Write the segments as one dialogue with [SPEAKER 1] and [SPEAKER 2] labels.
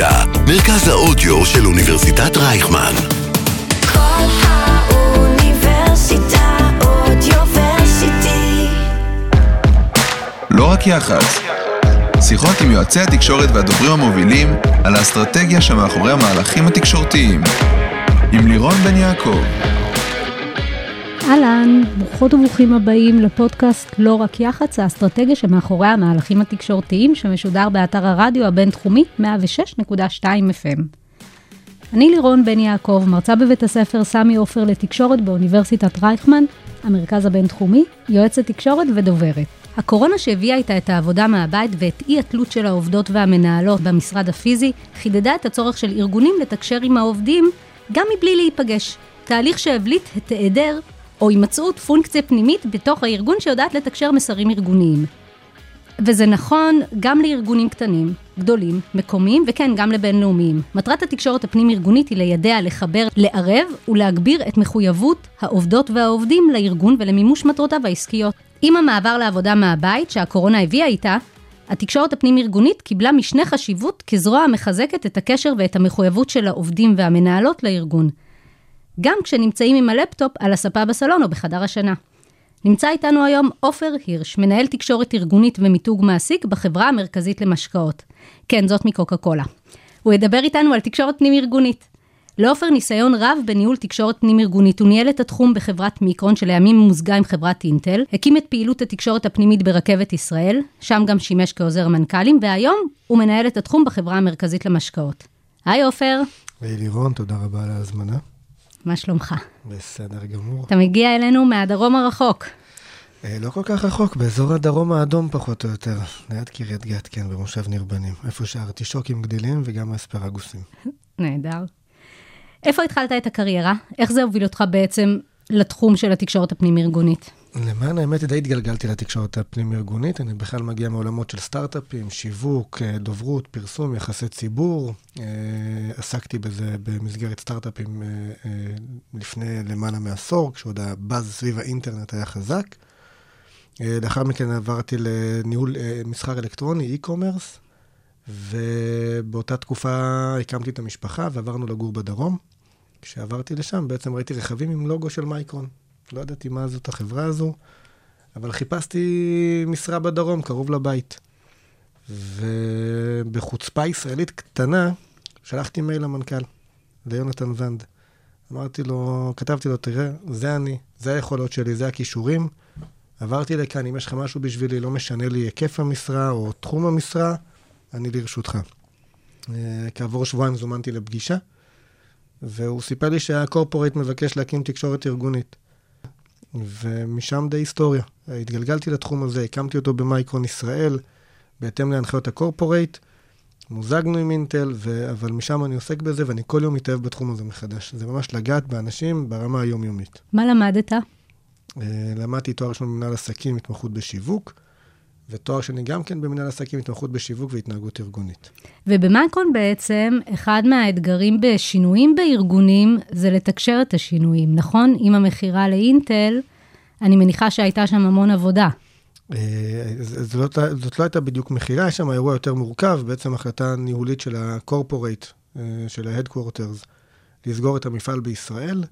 [SPEAKER 1] אוניברסיטה, מרכז האודיו של אוניברסיטת רייכמן.
[SPEAKER 2] כל האוניברסיטה אודיוורסיטי.
[SPEAKER 3] לא רק יח"צ. שיחות עם יועצי התקשורת והדוברים המובילים על האסטרטגיה שמאחורי המהלכים התקשורתיים. עם לירון בן יעקב.
[SPEAKER 4] אהלן, ברוכות וברוכים הבאים לפודקאסט לא רק יח"צ, האסטרטגיה שמאחורי המהלכים התקשורתיים שמשודר באתר הרדיו הבינתחומי 106.2 FM. אני לירון בן יעקב, מרצה בבית הספר סמי עופר לתקשורת באוניברסיטת רייכמן, המרכז הבינתחומי, יועצת תקשורת ודוברת. הקורונה שהביאה איתה את העבודה מהבית ואת אי התלות של העובדות והמנהלות במשרד הפיזי, חידדה את הצורך של ארגונים לתקשר עם העובדים גם מבלי להיפגש. תהליך שהבליט את היעדר או הימצאות פונקציה פנימית בתוך הארגון שיודעת לתקשר מסרים ארגוניים. וזה נכון גם לארגונים קטנים, גדולים, מקומיים וכן, גם לבינלאומיים. מטרת התקשורת הפנים-ארגונית היא לידע, לחבר, לערב ולהגביר את מחויבות העובדות והעובדים לארגון ולמימוש מטרותיו העסקיות. עם המעבר לעבודה מהבית שהקורונה הביאה איתה, התקשורת הפנים-ארגונית קיבלה משנה חשיבות כזרוע המחזקת את הקשר ואת המחויבות של העובדים והמנהלות לארגון. גם כשנמצאים עם הלפטופ על הספה בסלון או בחדר השינה. נמצא איתנו היום עופר הירש, מנהל תקשורת ארגונית ומיתוג מעסיק בחברה המרכזית למשקאות. כן, זאת מקוקה קולה. הוא ידבר איתנו על תקשורת פנים-ארגונית. לעופר ניסיון רב בניהול תקשורת פנים-ארגונית, הוא ניהל את התחום בחברת מיקרון, שלימים מוזגה עם חברת אינטל, הקים את פעילות התקשורת הפנימית ברכבת ישראל, שם גם שימש כעוזר מנכ"לים, והיום הוא מנהל את התחום בחברה המרכזית למשקאות. היי עופר,
[SPEAKER 5] היי לירון, תודה רבה על ההזמנה.
[SPEAKER 4] מה שלומך?
[SPEAKER 5] בסדר גמור.
[SPEAKER 4] אתה מגיע אלינו מהדרום הרחוק.
[SPEAKER 5] אה, לא כל כך רחוק, באזור הדרום האדום פחות או יותר. ליד קריית גת, כן, במושב ניר בנים. איפה שהארטישוקים גדלים וגם האספרגוסים.
[SPEAKER 4] נהדר. איפה התחלת את הקריירה? איך זה הוביל אותך בעצם לתחום של התקשורת הפנים-ארגונית?
[SPEAKER 5] למען האמת, די התגלגלתי לתקשורת הפנים-ארגונית. אני בכלל מגיע מעולמות של סטארט-אפים, שיווק, אה, דוברות, פרסום, יחסי ציבור. אה, עסקתי בזה במסגרת סטארט-אפים אה, לפני למעלה מעשור, כשעוד הבאז סביב האינטרנט היה חזק. לאחר מכן עברתי לניהול מסחר אלקטרוני, e-commerce, ובאותה תקופה הקמתי את המשפחה ועברנו לגור בדרום. כשעברתי לשם בעצם ראיתי רכבים עם לוגו של מייקרון. לא ידעתי מה זאת החברה הזו, אבל חיפשתי משרה בדרום, קרוב לבית. ובחוצפה ישראלית קטנה, שלחתי מייל למנכ"ל, ליונתן ונד. אמרתי לו, כתבתי לו, תראה, זה אני, זה היכולות שלי, זה הכישורים. עברתי לכאן, אם יש לך משהו בשבילי, לא משנה לי היקף המשרה או תחום המשרה, אני לרשותך. אה, כעבור שבועיים זומנתי לפגישה, והוא סיפר לי שהקורפורט מבקש להקים תקשורת ארגונית. ומשם די היסטוריה. התגלגלתי לתחום הזה, הקמתי אותו במייקרון ישראל, בהתאם להנחיות הקורפורט, מוזגנו עם אינטל, ו... אבל משם אני עוסק בזה, ואני כל יום מתאהב בתחום הזה מחדש. זה ממש לגעת באנשים ברמה היומיומית.
[SPEAKER 4] מה למדת?
[SPEAKER 5] אה, למדתי תואר ראשון במנהל עסקים, התמחות בשיווק, ותואר שני גם כן במנהל עסקים, התמחות בשיווק והתנהגות ארגונית.
[SPEAKER 4] ובמאקרון בעצם, אחד מהאתגרים בשינויים בארגונים זה לתקשר את השינויים, נכון? עם המכירה לאינטל, אני מניחה שהייתה שם המון עבודה.
[SPEAKER 5] אה, זאת, לא- זאת לא הייתה בדיוק מכירה, יש שם אירוע יותר מורכב, בעצם החלטה ניהולית של הקורפורט, אה, של ה-Headquarters, לסגור את המפעל בישראל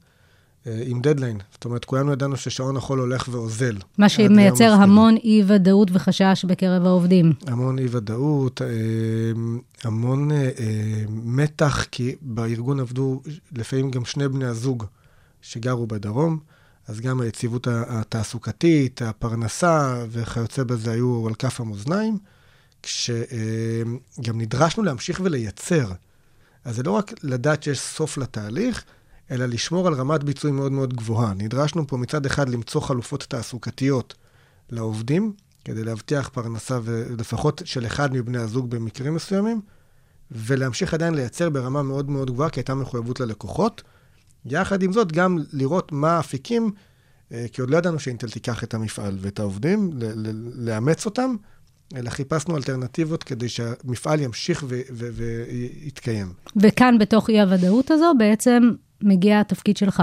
[SPEAKER 5] עם דדליין. זאת אומרת, כולנו ידענו ששעון החול הולך ואוזל.
[SPEAKER 4] מה
[SPEAKER 5] ליום
[SPEAKER 4] שמייצר. המון אי-ודאות וחשש בקרב העובדים.
[SPEAKER 5] המון אי-ודאות, אה, המון אה, אה, מתח, כי בארגון עבדו לפעמים גם שני בני הזוג שגרו בדרום, אז גם היציבות התעסוקתית, הפרנסה וכיוצא בזה היו על כף המאזניים, כשגם נדרשנו להמשיך ולייצר. אז זה לא רק לדעת שיש סוף לתהליך, אלא לשמור על רמת ביצועי מאוד מאוד גבוהה. נדרשנו פה מצד אחד למצוא חלופות תעסוקתיות לעובדים, כדי להבטיח פרנסה ולפחות של אחד מבני הזוג במקרים מסוימים, ולהמשיך עדיין לייצר ברמה מאוד מאוד גבוהה, כי הייתה מחויבות ללקוחות. יחד עם זאת, גם לראות מה האפיקים, אה, כי עוד לא ידענו שאינטל תיקח את המפעל ואת העובדים, ל- ל- לאמץ אותם, אלא חיפשנו אלטרנטיבות כדי שהמפעל ימשיך ו- ו- ויתקיים.
[SPEAKER 4] וכאן, בתוך אי-הוודאות הזו, בעצם מגיע התפקיד שלך.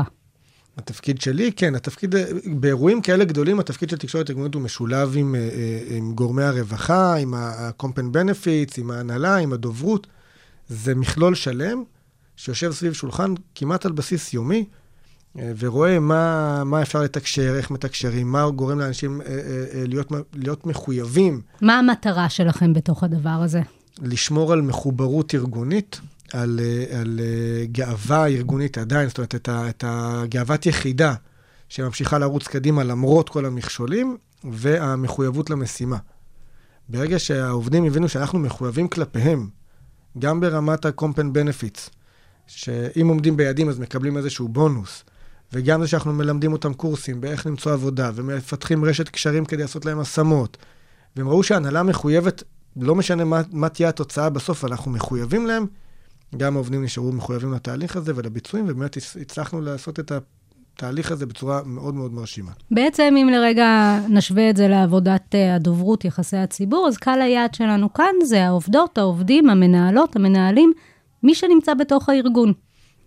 [SPEAKER 5] התפקיד שלי, כן, התפקיד, באירועים כאלה גדולים, התפקיד של תקשורת ארגונית הוא משולב עם, אה, עם גורמי הרווחה, עם ה-company benefits, עם ההנהלה, עם הדוברות. זה מכלול שלם שיושב סביב שולחן כמעט על בסיס יומי, אה, ורואה מה, מה אפשר לתקשר, איך מתקשרים, מה גורם לאנשים אה, אה, אה, להיות, להיות מחויבים
[SPEAKER 4] מה המטרה שלכם בתוך הדבר הזה?
[SPEAKER 5] לשמור על מחוברות ארגונית, על, אה, על אה, גאווה ארגונית עדיין, זאת אומרת, את, ה, את הגאוות יחידה שממשיכה לרוץ קדימה למרות כל המכשולים, והמחויבות למשימה. ברגע שהעובדים הבינו שאנחנו מחויבים כלפיהם, גם ברמת ה-compound benefits, שאם עומדים ביעדים אז מקבלים איזשהו בונוס, וגם זה שאנחנו מלמדים אותם קורסים באיך למצוא עבודה, ומפתחים רשת קשרים כדי לעשות להם השמות, והם ראו שההנהלה מחויבת, לא משנה מה, מה תהיה התוצאה בסוף, אנחנו מחויבים להם, גם העובדים נשארו מחויבים לתהליך הזה ולביצועים, ובאמת הצ- הצלחנו לעשות את התהליך הזה בצורה מאוד מאוד מרשימה.
[SPEAKER 4] בעצם, אם לרגע נשווה את זה לעבודת אה, הדוברות, יחסי הציבור, אז קהל היעד שלנו כאן זה העובדות, העובדים, המנהלות, המנהלים, מי שנמצא בתוך הארגון.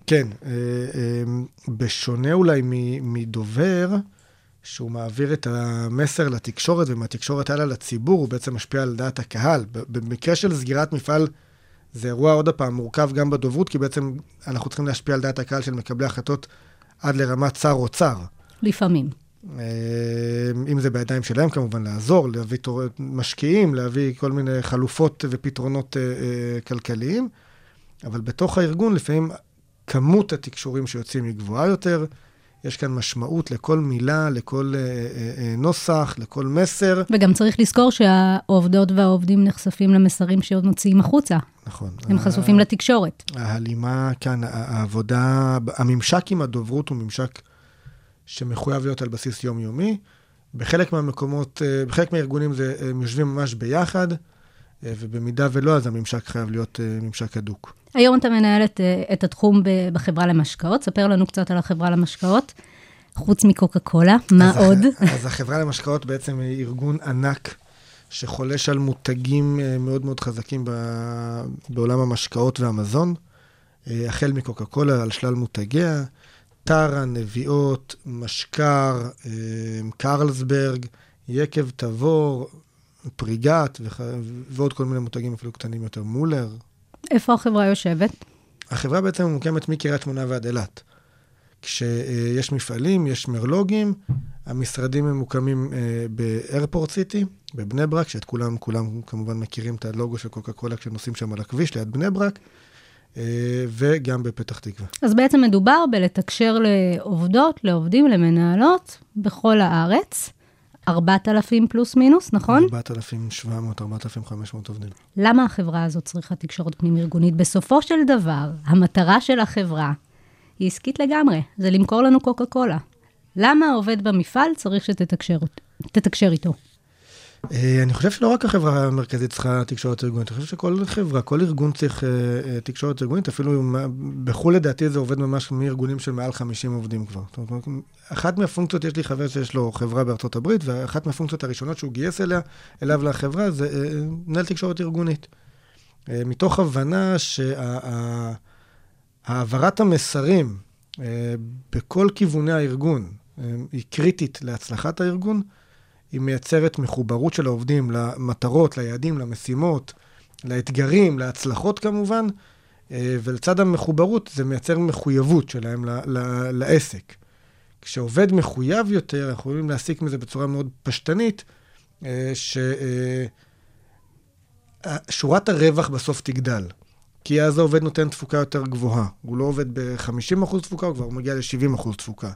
[SPEAKER 5] כן, אה, אה, בשונה אולי מדובר, שהוא מעביר את המסר לתקשורת, ומהתקשורת הלאה לציבור, הוא בעצם משפיע על דעת הקהל. במקרה של סגירת מפעל, זה אירוע עוד פעם מורכב גם בדוברות, כי בעצם אנחנו צריכים להשפיע על דעת הקהל של מקבלי החלטות עד לרמת שר אוצר.
[SPEAKER 4] לפעמים.
[SPEAKER 5] אה, אם זה בידיים שלהם כמובן, לעזור, להביא תור... משקיעים, להביא כל מיני חלופות ופתרונות אה, אה, כלכליים, אבל בתוך הארגון לפעמים כמות התקשורים שיוצאים היא גבוהה יותר, יש כאן משמעות לכל מילה, לכל אה, אה, אה, נוסח, לכל מסר.
[SPEAKER 4] וגם צריך לזכור שהעובדות והעובדים נחשפים למסרים שעוד מוציאים החוצה.
[SPEAKER 5] נכון.
[SPEAKER 4] הם
[SPEAKER 5] ה-
[SPEAKER 4] חשופים לתקשורת.
[SPEAKER 5] ההלימה כאן, ה- העבודה, הממשק עם הדוברות הוא ממשק שמחויב להיות על בסיס יומיומי. בחלק מהמקומות, אה, בחלק מהארגונים זה, הם יושבים ממש ביחד, אה, ובמידה ולא, אז הממשק חייב להיות אה, ממשק הדוק.
[SPEAKER 4] היום אתה מנהל את, אה, את התחום בחברה למשקאות. ספר לנו קצת על החברה למשקאות. חוץ מקוקה קולה, מה
[SPEAKER 5] אז
[SPEAKER 4] עוד?
[SPEAKER 5] הח- אז החברה למשקאות בעצם היא ארגון ענק שחולש על מותגים אה, מאוד מאוד חזקים ב- בעולם המשקאות והמזון, אה, החל מקוקה קולה על שלל מותגיה, טרה, נביאות, משקר, אה, קרלסברג, יקב תבור, פריגת וכ- ועוד כל מיני מותגים אפילו קטנים יותר, מולר.
[SPEAKER 4] איפה החברה יושבת?
[SPEAKER 5] החברה בעצם ממוקמת מקריית שמונה ועד אילת. כשיש מפעלים, יש מרלוגים, המשרדים ממוקמים אה, באיירפורט סיטי, בבני ברק, שאת כולם, כולם כמובן מכירים את הלוגו של קוקה קולה כשנוסעים שם על הכביש ליד בני ברק, אה, וגם בפתח תקווה.
[SPEAKER 4] אז בעצם מדובר בלתקשר לעובדות, לעובדים, למנהלות בכל הארץ. 4,000 פלוס מינוס, נכון?
[SPEAKER 5] 4,700, 4,500 עובדים.
[SPEAKER 4] למה החברה הזאת צריכה תקשורת פנים-ארגונית? בסופו של דבר, המטרה של החברה היא עסקית לגמרי, זה למכור לנו קוקה קולה. למה העובד במפעל צריך שתתקשר תתקשר איתו?
[SPEAKER 5] אה, אני חושב שלא רק החברה המרכזית צריכה תקשורת ארגונית, אני חושב שכל חברה, כל ארגון צריך אה, אה, תקשורת ארגונית, אפילו בחו"ל לדעתי זה עובד ממש מארגונים של מעל 50 עובדים כבר. זאת אומרת, אחת מהפונקציות, יש לי חבר שיש לו חברה בארצות הברית, ואחת מהפונקציות הראשונות שהוא גייס אליה, אליו לחברה, זה מנהל תקשורת ארגונית. מתוך הבנה שהעברת המסרים בכל כיווני הארגון היא קריטית להצלחת הארגון. היא מייצרת מחוברות של העובדים למטרות, ליעדים, למשימות, לאתגרים, להצלחות כמובן, אה, ולצד המחוברות זה מייצר מחויבות שלהם ל- ל- לעסק. כשעובד מחויב יותר, אנחנו יכולים להסיק מזה בצורה מאוד פשטנית, אה, ששורת הרווח בסוף תגדל. כי אז העובד נותן תפוקה יותר גבוהה. הוא לא עובד ב-50% תפוקה, הוא כבר מגיע ל-70% תפוקה.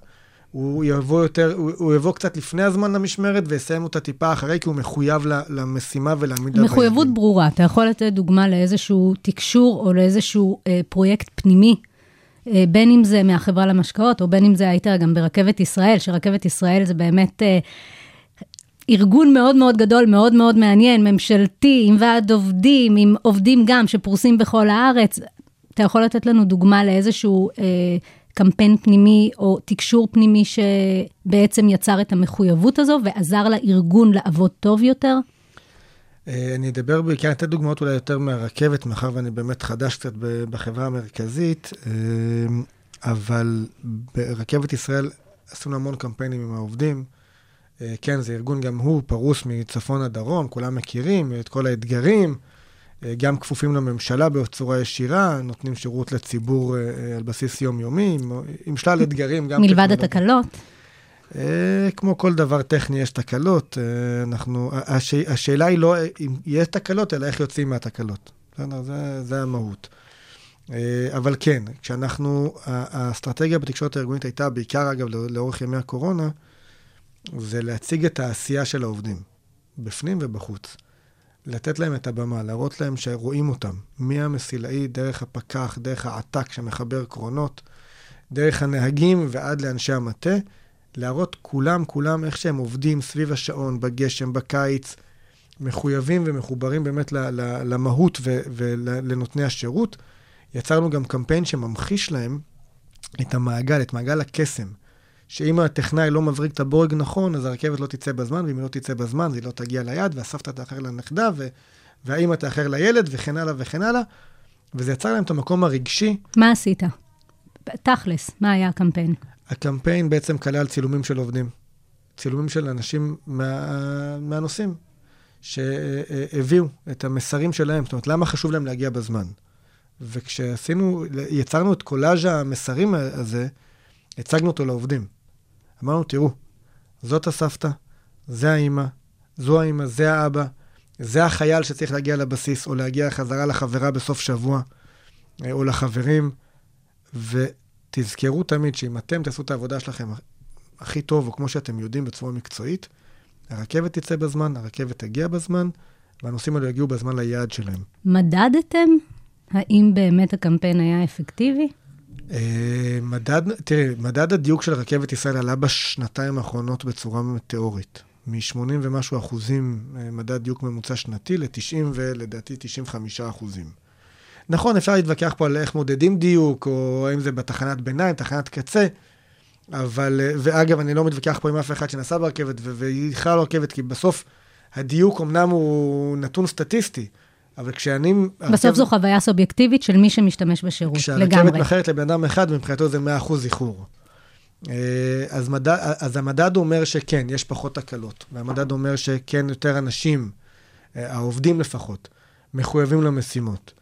[SPEAKER 5] הוא יבוא יותר, הוא, הוא יבוא קצת לפני הזמן למשמרת ויסיים אותה טיפה אחרי, כי הוא מחויב למשימה ולהעמיד לה
[SPEAKER 4] מחויבות
[SPEAKER 5] ביעדים.
[SPEAKER 4] ברורה. אתה יכול לתת דוגמה לאיזשהו תקשור או לאיזשהו אה, פרויקט פנימי, אה, בין אם זה מהחברה למשקאות, או בין אם זה היית גם ברכבת ישראל, שרכבת ישראל זה באמת אה, ארגון מאוד מאוד גדול, מאוד מאוד מעניין, ממשלתי, עם ועד עובדים, עם עובדים גם שפרוסים בכל הארץ. אתה יכול לתת לנו דוגמה לאיזשהו אה, קמפיין פנימי או תקשור פנימי שבעצם יצר את המחויבות הזו ועזר לארגון לעבוד טוב יותר?
[SPEAKER 5] אה, אני אדבר בעיקר, אני אתן דוגמאות אולי יותר מהרכבת, מאחר ואני באמת חדש קצת בחברה המרכזית, אה, אבל ברכבת ישראל עשינו המון קמפיינים עם העובדים. אה, כן, זה ארגון גם הוא פרוס מצפון עד דרום, כולם מכירים את כל האתגרים, גם כפופים לממשלה בצורה ישירה, נותנים שירות לציבור אה, אה, על בסיס יומיומי, עם, עם שלל אתגרים. גם
[SPEAKER 4] מלבד. התקלות.
[SPEAKER 5] אה, כמו כל דבר טכני יש תקלות. אנחנו, הש, השאלה היא לא אם יש תקלות, אלא איך יוצאים מהתקלות. בסדר? זה, זה המהות. אבל כן, כשאנחנו, האסטרטגיה בתקשורת הארגונית הייתה, בעיקר אגב לא- לאורך ימי הקורונה, זה להציג את העשייה של העובדים, בפנים ובחוץ. לתת להם את הבמה, להראות להם שרואים אותם, מהמסילאי, דרך הפקח, דרך העתק שמחבר קרונות, דרך הנהגים ועד לאנשי המטה, להראות כולם, כולם איך שהם עובדים סביב השעון, בגשם, בקיץ, מחויבים ומחוברים באמת למהות ולנותני השירות. יצרנו גם קמפיין שממחיש להם את המעגל, את מעגל הקסם. שאם הטכנאי לא מבריג את הבורג נכון, אז הרכבת לא תצא בזמן, ואם היא לא תצא בזמן, אז היא לא תגיע ליעד, והסבתא תאחר לנכדה, ו- והאימא תאחר לילד, וכן הלאה וכן הלאה. וזה יצר להם את המקום הרגשי.
[SPEAKER 4] מה עשית? תכלס, מה היה הקמפיין?
[SPEAKER 5] הקמפיין בעצם כלל צילומים של עובדים. צילומים של אנשים מה, מהנושאים, שהביאו את המסרים שלהם. זאת אומרת, למה חשוב להם להגיע בזמן? וכשעשינו, יצרנו את קולאז' המסרים הזה, הצגנו אותו לעובדים. אמרנו, תראו, זאת הסבתא, זה האימא, זו האימא, זה האבא, זה החייל שצריך להגיע לבסיס, או להגיע חזרה לחברה בסוף שבוע, אה, או לחברים, ותזכרו תמיד שאם אתם תעשו את העבודה שלכם הכי טוב, או כמו שאתם יודעים בצורה מקצועית, הרכבת תצא בזמן, הרכבת תגיע בזמן, והנוסעים האלה יגיעו בזמן ליעד שלהם.
[SPEAKER 4] מדדתם? האם באמת הקמפיין היה אפקטיבי?
[SPEAKER 5] אה, מדד, תראי, מדד הדיוק של רכבת ישראל עלה בשנתיים האחרונות בצורה מטאורית. מ-80 ומשהו אחוזים אה, מדד דיוק ממוצע שנתי ל-90 ולדעתי 95 אחוזים. נכון, אפשר להתווכח פה על איך מודדים דיוק, או האם זה בתחנת ביניים, תחנת קצה, אבל, אה, ואגב, אני לא מתווכח פה עם אף אחד שנסע ברכבת, והיא בכלל לא רכבת, כי בסוף הדיוק אמנם הוא נתון סטטיסטי, אבל כשאני...
[SPEAKER 4] בסוף
[SPEAKER 5] הרכבת-
[SPEAKER 4] זו חוויה סובייקטיבית של מי שמשתמש בשירות,
[SPEAKER 5] כשהרכבת
[SPEAKER 4] לגמרי.
[SPEAKER 5] מאחרת לבן אדם אחד, מבחינתו זה 100% איחור. אה, אז, מדד, אז המדד אומר שכן, יש פחות תקלות, והמדד אומר שכן, יותר אנשים, אה, העובדים לפחות, מחויבים למשימות.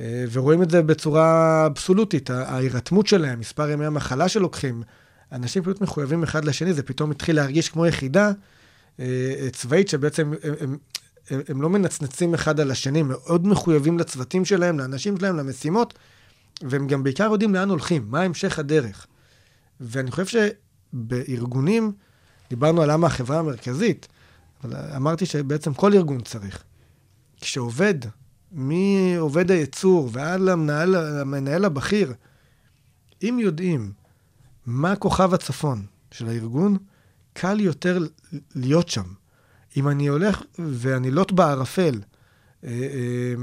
[SPEAKER 5] אה, ורואים את זה בצורה אבסולוטית, ההירתמות שלהם, מספר ימי המחלה שלוקחים, אנשים פשוט מחויבים אחד לשני, זה פתאום התחיל להרגיש כמו יחידה צבאית שבעצם הם, הם, הם, הם לא מנצנצים אחד על השני, מאוד מחויבים לצוותים שלהם, לאנשים שלהם, למשימות, והם גם בעיקר יודעים לאן הולכים, מה המשך הדרך. ואני חושב שבארגונים, דיברנו על למה החברה המרכזית, אבל אמרתי שבעצם כל ארגון צריך. כשעובד, מעובד הייצור ועד למנהל, למנהל הבכיר, אם יודעים מה כוכב הצפון של הארגון, קל יותר להיות שם. אם אני הולך ואני לוט בערפל, אה, אה,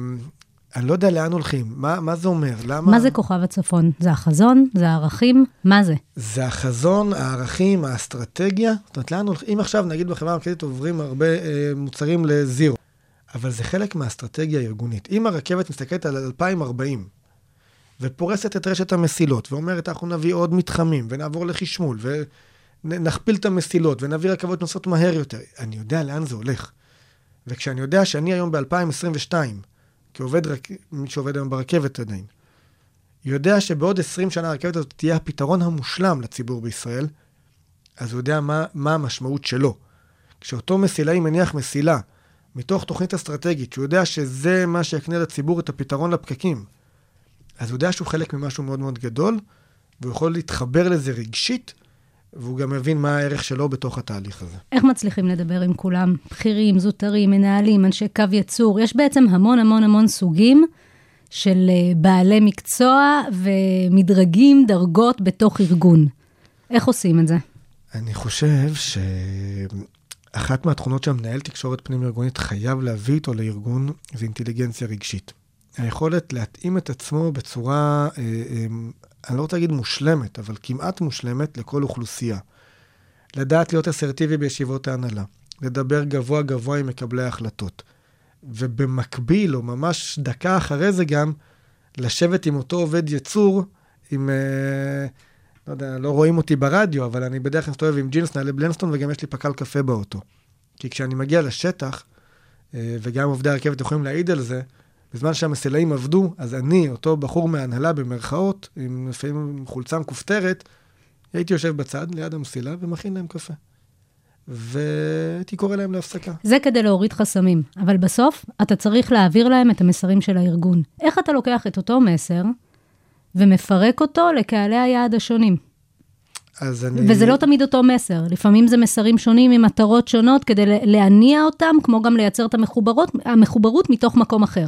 [SPEAKER 5] אני לא יודע לאן הולכים, מה, מה זה אומר? למה...
[SPEAKER 4] מה זה כוכב הצפון? זה החזון? זה הערכים? מה זה?
[SPEAKER 5] זה החזון, הערכים, האסטרטגיה. זאת אומרת, לאן הולכים? אם עכשיו, נגיד, בחברה המרכזית עוברים הרבה אה, מוצרים לזירו, אבל זה חלק מהאסטרטגיה הארגונית. אם הרכבת מסתכלת על 2040, ופורסת את רשת המסילות, ואומרת, אנחנו נביא עוד מתחמים, ונעבור לחשמול, ונכפיל את המסילות, ונביא רכבות נוסעות מהר יותר, אני יודע לאן זה הולך. וכשאני יודע שאני היום ב-2022, כעובד, רק... מי שעובד היום ברכבת עדיין, יודע שבעוד 20 שנה הרכבת הזאת תהיה הפתרון המושלם לציבור בישראל, אז הוא יודע מה, מה המשמעות שלו. כשאותו מסילאי מניח מסילה מתוך תוכנית אסטרטגית, שהוא יודע שזה מה שיקנה לציבור את הפתרון לפקקים, אז הוא יודע שהוא חלק ממשהו מאוד מאוד גדול, והוא יכול להתחבר לזה רגשית, והוא גם מבין מה הערך שלו בתוך התהליך הזה.
[SPEAKER 4] איך מצליחים לדבר עם כולם? בכירים, זוטרים, מנהלים, אנשי קו יצור. יש בעצם המון המון המון סוגים של אה, בעלי מקצוע ומדרגים, דרגות בתוך ארגון. איך עושים את זה?
[SPEAKER 5] אני חושב שאחת מהתכונות שהמנהל תקשורת פנים-ארגונית חייב להביא איתו לארגון זה אינטליגנציה רגשית. היכולת להתאים את עצמו בצורה, אה, אה, אני לא רוצה להגיד מושלמת, אבל כמעט מושלמת לכל אוכלוסייה. לדעת להיות אסרטיבי בישיבות ההנהלה, לדבר גבוה גבוה עם מקבלי ההחלטות. ובמקביל, או ממש דקה אחרי זה גם, לשבת עם אותו עובד יצור, עם, אה, לא יודע, לא רואים אותי ברדיו, אבל אני בדרך כלל מסתובב עם ג'ינס, נעלי בלנסטון, וגם יש לי פקל קפה באוטו. כי כשאני מגיע לשטח, אה, וגם עובדי הרכבת יכולים להעיד על זה, בזמן שהמסלעים עבדו, אז אני, אותו בחור מההנהלה במרכאות, עם לפעמים עם חולצה מכופתרת, הייתי יושב בצד, ליד המסילה, ומכין להם קפה. והייתי קורא להם להפסקה.
[SPEAKER 4] זה כדי להוריד חסמים, אבל בסוף אתה צריך להעביר להם את המסרים של הארגון. איך אתה לוקח את אותו מסר ומפרק אותו לקהלי היעד השונים?
[SPEAKER 5] אז אני...
[SPEAKER 4] וזה לא תמיד אותו מסר, לפעמים זה מסרים שונים עם מטרות שונות כדי להניע אותם, כמו גם לייצר את המחוברות, המחוברות מתוך מקום אחר.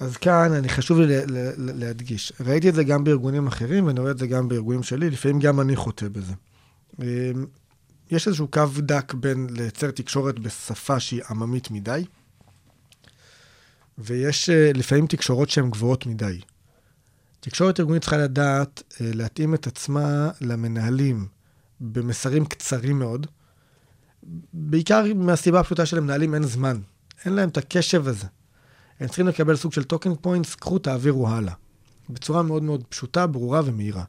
[SPEAKER 5] אז כאן אני חשוב לי להדגיש. ראיתי את זה גם בארגונים אחרים, ואני רואה את זה גם בארגונים שלי, לפעמים גם אני חוטא בזה. אמ, יש איזשהו קו דק בין לייצר תקשורת בשפה שהיא עממית מדי, ויש אה, לפעמים תקשורות שהן גבוהות מדי. תקשורת ארגונית צריכה לדעת אה, להתאים את עצמה למנהלים במסרים קצרים מאוד, בעיקר מהסיבה הפשוטה שלמנהלים אין זמן, אין להם את הקשב הזה. הם צריכים לקבל סוג של talking points, קחו, תעבירו הלאה. בצורה מאוד מאוד פשוטה, ברורה ומהירה.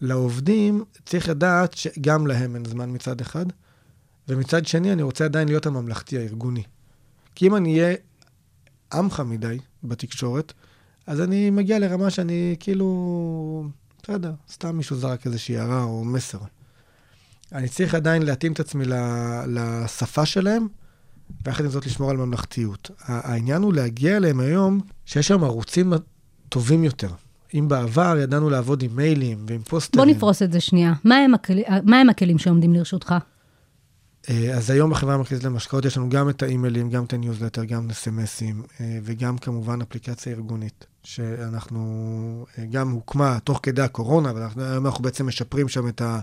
[SPEAKER 5] לעובדים צריך לדעת שגם להם אין זמן מצד אחד, ומצד שני אני רוצה עדיין להיות הממלכתי הארגוני. כי אם אני אהיה עמך מדי בתקשורת, אז אני מגיע לרמה שאני כאילו, בסדר, סתם מישהו זרק איזושהי הערה או מסר. אני צריך עדיין להתאים את עצמי לשפה שלהם, ויחד עם זאת לשמור על ממלכתיות. העניין הוא להגיע אליהם היום, שיש שם ערוצים טובים יותר. אם בעבר ידענו לעבוד עם מיילים ועם
[SPEAKER 4] בוא
[SPEAKER 5] פוסטרים,
[SPEAKER 4] נפרוס את זה שנייה. מה הם, הכלי, מה הם הכלים שעומדים לרשותך?
[SPEAKER 5] אה, אז היום בחברה המרכזית למשקאות יש לנו גם את האימיילים, גם את הניוזלטר, גם אס.אם.אסים, אה, וגם כמובן אפליקציה ארגונית, שאנחנו, אה, גם הוקמה תוך כדי הקורונה, אבל היום אנחנו בעצם משפרים שם את ה...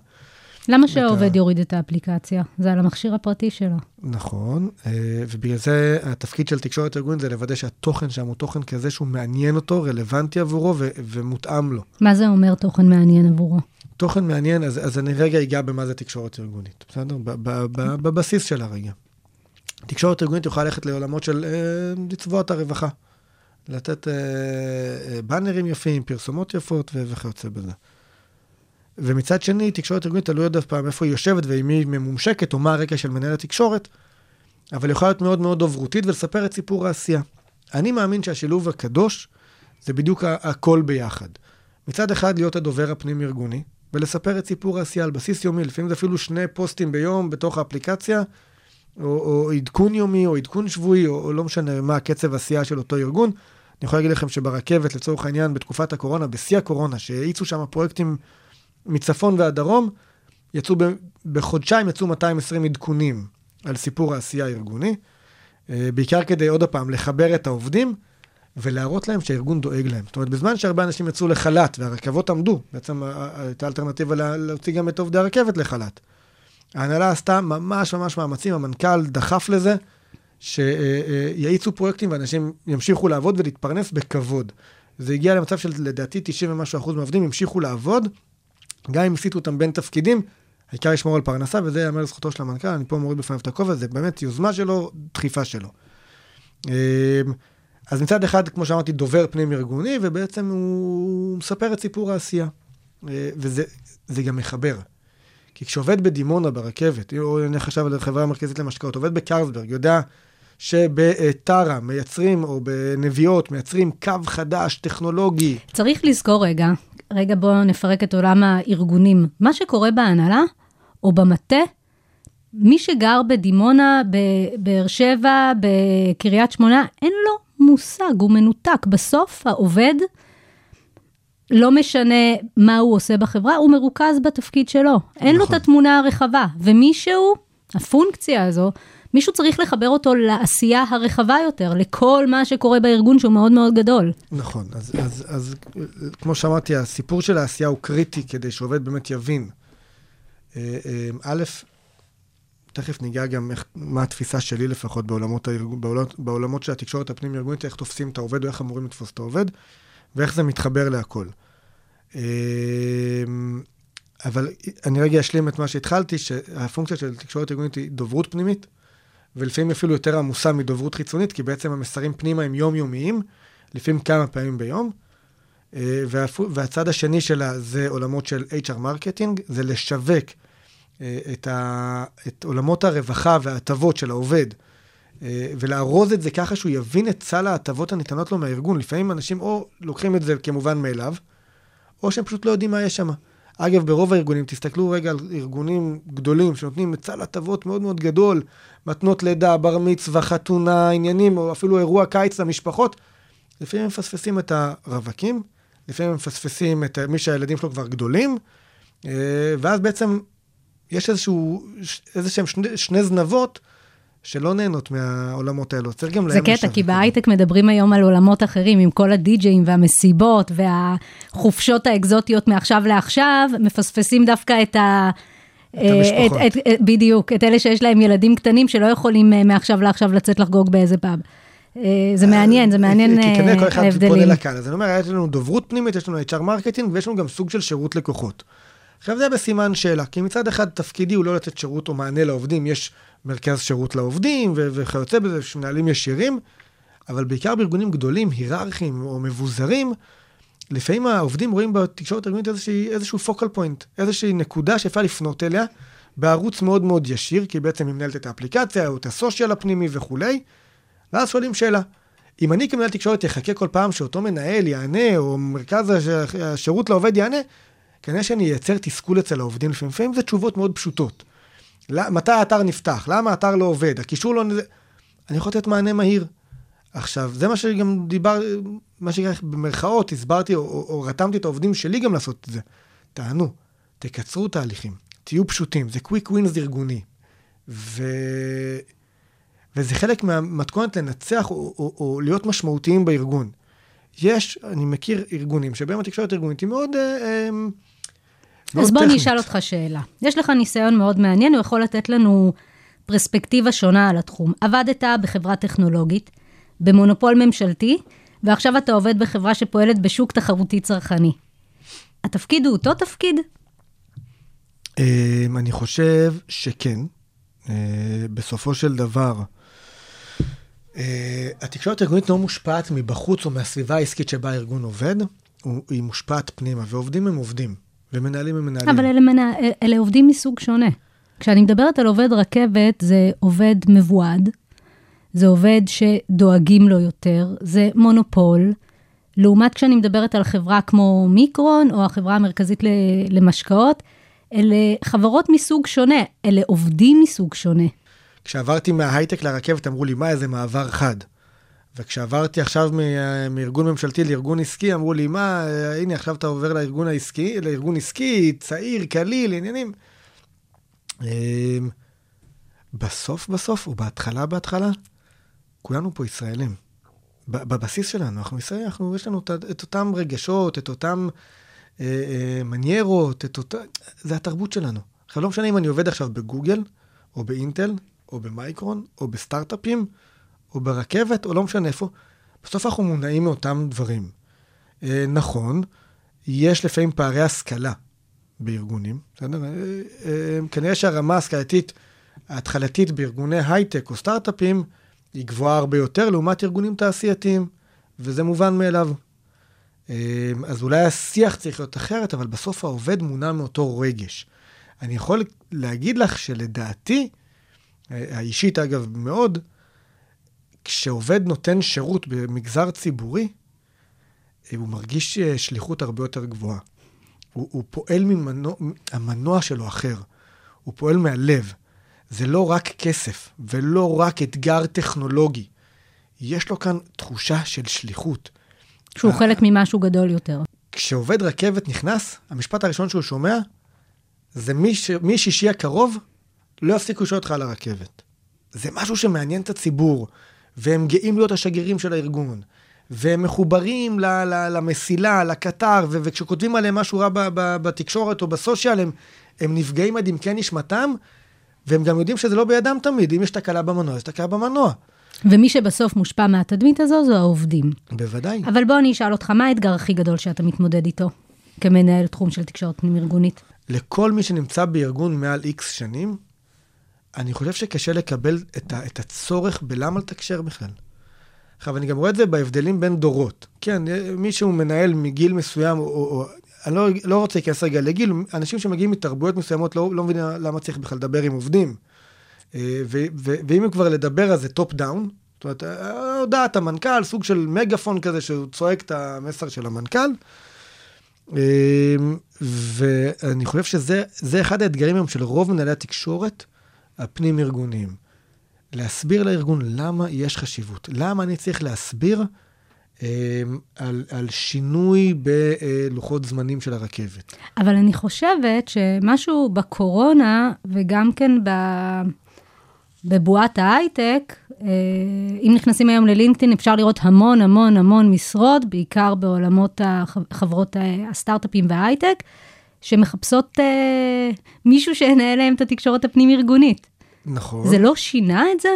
[SPEAKER 4] למה שהעובד
[SPEAKER 5] ה-
[SPEAKER 4] יוריד את האפליקציה? זה על המכשיר הפרטי שלו.
[SPEAKER 5] נכון, אה, ובגלל זה התפקיד של תקשורת ארגונית זה לוודא שהתוכן שם הוא תוכן כזה שהוא מעניין אותו, רלוונטי עבורו ו- ומותאם לו.
[SPEAKER 4] מה זה אומר תוכן מעניין עבורו?
[SPEAKER 5] תוכן מעניין, אז, אז אני רגע אגע במה זה תקשורת ארגונית, בסדר? בבסיס של הרגע. תקשורת ארגונית יכולה ללכת לעולמות של אה, לצבוע את הרווחה. לתת אה, אה, באנרים יפים, פרסומות יפות וכיוצא בזה. ומצד שני, תקשורת ארגונית תלוי עוד פעם איפה היא יושבת ואם היא ממומשקת, או מה הרקע של מנהל התקשורת, אבל יכולה להיות מאוד מאוד דוברותית ולספר את סיפור העשייה. אני מאמין שהשילוב הקדוש זה בדיוק הכל ביחד. מצד אחד, להיות הדובר הפנים-ארגוני, ולספר את סיפור העשייה על בסיס יומי, לפעמים זה אפילו שני פוסטים ביום בתוך האפליקציה, או, או עדכון יומי, או עדכון שבועי, או, או לא משנה מה הקצב עשייה של אותו ארגון. אני יכול להגיד לכם שברכבת, לצורך העניין, בתקופת הקורונה, בשיא הקורונה, שהאיצו שם פרויקטים מצפון ועד דרום, יצאו ב, בחודשיים יצאו 220 עדכונים על סיפור העשייה הארגוני, אה, בעיקר כדי, עוד פעם, לחבר את העובדים ולהראות להם שהארגון דואג להם. זאת אומרת, בזמן שהרבה אנשים יצאו לחל"ת והרכבות עמדו, בעצם ה- ה- הייתה אלטרנטיבה לה- להוציא גם את עובדי הרכבת לחל"ת. ההנהלה עשתה ממש ממש מאמצים, המנכ"ל דחף לזה, שיאיצו פרויקטים ואנשים ימשיכו לעבוד ולהתפרנס בכבוד. זה הגיע למצב של לדעתי 90 ומשהו אחוז מהעובדים המשיכו לעבוד, גם אם הסיטו אותם בין תפקידים, העיקר לשמור על פרנסה, וזה ייאמר לזכותו של המנכ"ל, אני פה מוריד בפניו את הכובע, זה באמת יוזמה שלו, דחיפה שלו. אמ, אז מצד אחד, כמו שאמרתי, דובר פנים ארגוני, ובעצם הוא מספר את סיפור העשייה. אה, וזה זה גם מחבר. כי כשעובד בדימונה ברכבת, או אני חשב על החברה המרכזית למשקאות, עובד בקרלסברג, יודע שבטרה מייצרים, או בנביעות, מייצרים קו חדש, טכנולוגי.
[SPEAKER 4] צריך לזכור רגע, רגע בואו נפרק את עולם הארגונים. מה שקורה בהנהלה או במטה, מי שגר בדימונה, בבאר שבע, בקריית שמונה, אין לו מושג, הוא מנותק. בסוף העובד, לא משנה מה הוא עושה בחברה, הוא מרוכז בתפקיד שלו. אין לו את
[SPEAKER 5] נכון.
[SPEAKER 4] התמונה הרחבה. ומישהו, הפונקציה הזו, מישהו צריך לחבר אותו לעשייה הרחבה יותר, לכל מה שקורה בארגון שהוא מאוד מאוד גדול.
[SPEAKER 5] נכון, אז, אז, אז כמו שאמרתי, הסיפור של העשייה הוא קריטי כדי שעובד באמת יבין. אה, אה, א', תכף ניגע גם איך, מה התפיסה שלי לפחות בעולמות, הארגון, בעולמות, בעולמות של התקשורת הפנים-ארגונית, איך תופסים את העובד או איך אמורים לתפוס את העובד, ואיך זה מתחבר להכל. אה, אבל אני רגע אשלים את מה שהתחלתי, שהפונקציה של תקשורת ארגונית היא דוברות פנימית, ולפעמים אפילו יותר עמוסה מדוברות חיצונית, כי בעצם המסרים פנימה הם יומיומיים, לפעמים כמה פעמים ביום. אה, והצד השני שלה זה עולמות של HR marketing, זה לשווק אה, את, ה, את עולמות הרווחה וההטבות של העובד אה, ולארוז את זה ככה שהוא יבין את סל ההטבות הניתנות לו מהארגון. לפעמים אנשים או לוקחים את זה כמובן מאליו, או שהם פשוט לא יודעים מה יש שם. אגב, ברוב הארגונים, תסתכלו רגע על ארגונים גדולים שנותנים סל הטבות מאוד מאוד גדול, מתנות לידה, בר מצווה, חתונה, עניינים, או אפילו אירוע קיץ למשפחות, לפעמים מפספסים את הרווקים, לפעמים מפספסים את מי שהילדים שלו כבר גדולים, אה, ואז בעצם יש איזשהו, איזה שהם שני, שני זנבות שלא נהנות מהעולמות האלו. צריך גם
[SPEAKER 4] זה
[SPEAKER 5] להם
[SPEAKER 4] קטע,
[SPEAKER 5] לשווק
[SPEAKER 4] כי
[SPEAKER 5] את זה.
[SPEAKER 4] בהייטק מדברים היום על עולמות אחרים, עם כל הדי-ג'אים והמסיבות והחופשות האקזוטיות מעכשיו לעכשיו, מפספסים דווקא את ה...
[SPEAKER 5] המשפחות.
[SPEAKER 4] את, את, את, בדיוק, את אלה שיש להם ילדים קטנים שלא יכולים אה, מעכשיו לעכשיו לצאת לחגוג באיזה פאב. אה, זה מעניין, זה מעניין
[SPEAKER 5] כי כנראה כל
[SPEAKER 4] אה,
[SPEAKER 5] אחד פונה
[SPEAKER 4] ההבדלים.
[SPEAKER 5] לקהל. אז אני אומר, יש לנו דוברות פנימית, יש לנו HR marketing, ויש לנו גם סוג של שירות לקוחות. עכשיו זה בסימן שאלה, כי מצד אחד תפקידי הוא לא לתת שירות או מענה לעובדים, יש מרכז שירות לעובדים ו- וכיוצא בזה, יש מנהלים ישירים, אבל בעיקר בארגונים גדולים, היררכיים או מבוזרים, לפעמים העובדים רואים בתקשורת הארגונית איזשהו פוקל פוינט, איזושהי נקודה שאפשר לפנות אליה, בערוץ מאוד מאוד ישיר, כי בעצם היא מנהלת את האפליקציה, או את הסושיאל הפנימי וכולי, ואז שואלים שאלה. אם אני כמנהל תקשורת יחכה כל פעם שאותו מנהל יענה, או מרכז הש- השירות לעובד יענה, כנראה שאני אייצר תסכול אצל העובדים לפעמים. לפעמים זה תשובות מאוד פשוטות. מתי האתר נפתח? למה האתר לא עובד? הקישור לא... אני יכול לתת מענה מהיר. עכשיו, זה מה שגם דיבר, מה שנקרא במרכאות, הסברתי או, או, או רתמתי את העובדים שלי גם לעשות את זה. תענו, תקצרו תהליכים, תהיו פשוטים, זה קוויק ווינס ארגוני. ו... וזה חלק מהמתכונת לנצח או, או, או להיות משמעותיים בארגון. יש, אני מכיר ארגונים שבהם התקשורת הארגונית היא מאוד... אה, אה,
[SPEAKER 4] אז בוא אני. אשאל אותך שאלה. יש לך ניסיון מאוד מעניין, הוא יכול לתת לנו פרספקטיבה שונה על התחום. עבדת בחברה טכנולוגית, במונופול ממשלתי, ועכשיו אתה עובד בחברה שפועלת בשוק תחרותי צרכני. התפקיד הוא אותו תפקיד?
[SPEAKER 5] אמ, אני חושב שכן. אה, בסופו של דבר, אה, התקשורת הארגונית לא מושפעת מבחוץ או מהסביבה העסקית שבה הארגון עובד, היא מושפעת פנימה, ועובדים הם עובדים, ומנהלים הם מנהלים.
[SPEAKER 4] אבל אלה, מנה, אלה עובדים מסוג שונה. כשאני מדברת על עובד רכבת, זה עובד מבועד, זה עובד שדואגים לו יותר, זה מונופול. לעומת כשאני מדברת על חברה כמו מיקרון, או החברה המרכזית למשקאות, אלה חברות מסוג שונה, אלה עובדים מסוג שונה.
[SPEAKER 5] כשעברתי מההייטק לרכבת אמרו לי, מה, איזה מעבר חד. וכשעברתי עכשיו מארגון ממשלתי לארגון עסקי, אמרו לי, מה, הנה, עכשיו אתה עובר לארגון העסקי, לארגון עסקי, צעיר, קליל, עניינים. אמ, בסוף בסוף, או בהתחלה בהתחלה, כולנו פה ישראלים. בבסיס שלנו, אנחנו ישראלים, אנחנו, יש לנו את אותם רגשות, את אותם אה, אה, מניירות, את אותה... זה התרבות שלנו. עכשיו, לא משנה אם אני עובד עכשיו בגוגל, או באינטל, או במייקרון, או בסטארט-אפים, או ברכבת, או לא משנה איפה, בסוף אנחנו מונעים מאותם דברים. אה, נכון, יש לפעמים פערי השכלה בארגונים, בסדר? אה, אה, כנראה שהרמה ההשכלתית ההתחלתית בארגוני הייטק או סטארט-אפים היא גבוהה הרבה יותר לעומת ארגונים תעשייתיים, וזה מובן מאליו. אז אולי השיח צריך להיות אחרת, אבל בסוף העובד מונע מאותו רגש. אני יכול להגיד לך שלדעתי, האישית אגב מאוד, כשעובד נותן שירות במגזר ציבורי, אה, הוא מרגיש אה, שליחות הרבה יותר גבוהה. הוא, הוא פועל ממנוע, המנוע שלו אחר. הוא פועל מהלב. זה לא רק כסף, ולא רק אתגר טכנולוגי. יש לו כאן תחושה של שליחות.
[SPEAKER 4] שהוא חלק ממשהו גדול יותר.
[SPEAKER 5] כשעובד רכבת נכנס, המשפט הראשון שהוא שומע, זה מי ש- משישי הקרוב, לא יפסיקו לשאול אותך על הרכבת. זה משהו שמעניין את הציבור, והם גאים להיות השגרירים של הארגון, והם מחוברים ל- ל- למסילה, לקטר, ו- וכשכותבים עליהם משהו רע ב- ב- בתקשורת או בסושיאל, הם, הם נפגעים עד עמקי נשמתם, והם גם יודעים שזה לא בידם תמיד, אם יש תקלה במנוע, יש תקלה במנוע.
[SPEAKER 4] ומי שבסוף מושפע מהתדמית הזו, זו העובדים.
[SPEAKER 5] בוודאי.
[SPEAKER 4] אבל בוא אני אשאל אותך, מה האתגר הכי גדול שאתה מתמודד איתו, כמנהל תחום של תקשורת פנים-ארגונית?
[SPEAKER 5] לכל מי שנמצא בארגון מעל איקס שנים, אני חושב שקשה לקבל את, ה, את הצורך בלמה לתקשר בכלל. עכשיו, אני גם רואה את זה בהבדלים בין דורות. כן, מי שהוא מנהל מגיל מסוים, או, או, אני לא, לא רוצה להיכנס רגע לגיל, אנשים שמגיעים מתרבויות מסוימות לא, לא מבינים למה צריך בכלל לדבר עם עובדים. אה, ו- ו- ואם כבר לדבר על זה top down, זאת אומרת, אה, הודעת המנכ"ל, סוג של מגאפון כזה שהוא צועק את המסר של המנכ"ל. אה, ואני חושב שזה זה אחד האתגרים היום של רוב מנהלי התקשורת הפנים-ארגוניים. להסביר לארגון למה יש חשיבות, למה אני צריך להסביר אה, על, על שינוי בלוחות זמנים של הרכבת.
[SPEAKER 4] אבל אני חושבת שמשהו בקורונה, וגם כן ב... בבועת ההייטק, אה, אם נכנסים היום ללינקדאין, אפשר לראות המון המון המון משרות, בעיקר בעולמות הח- חברות ה- הסטארט-אפים וההייטק, שמחפשות אה, מישהו שינהל להם את התקשורת הפנים-ארגונית.
[SPEAKER 5] נכון.
[SPEAKER 4] זה לא שינה את זה?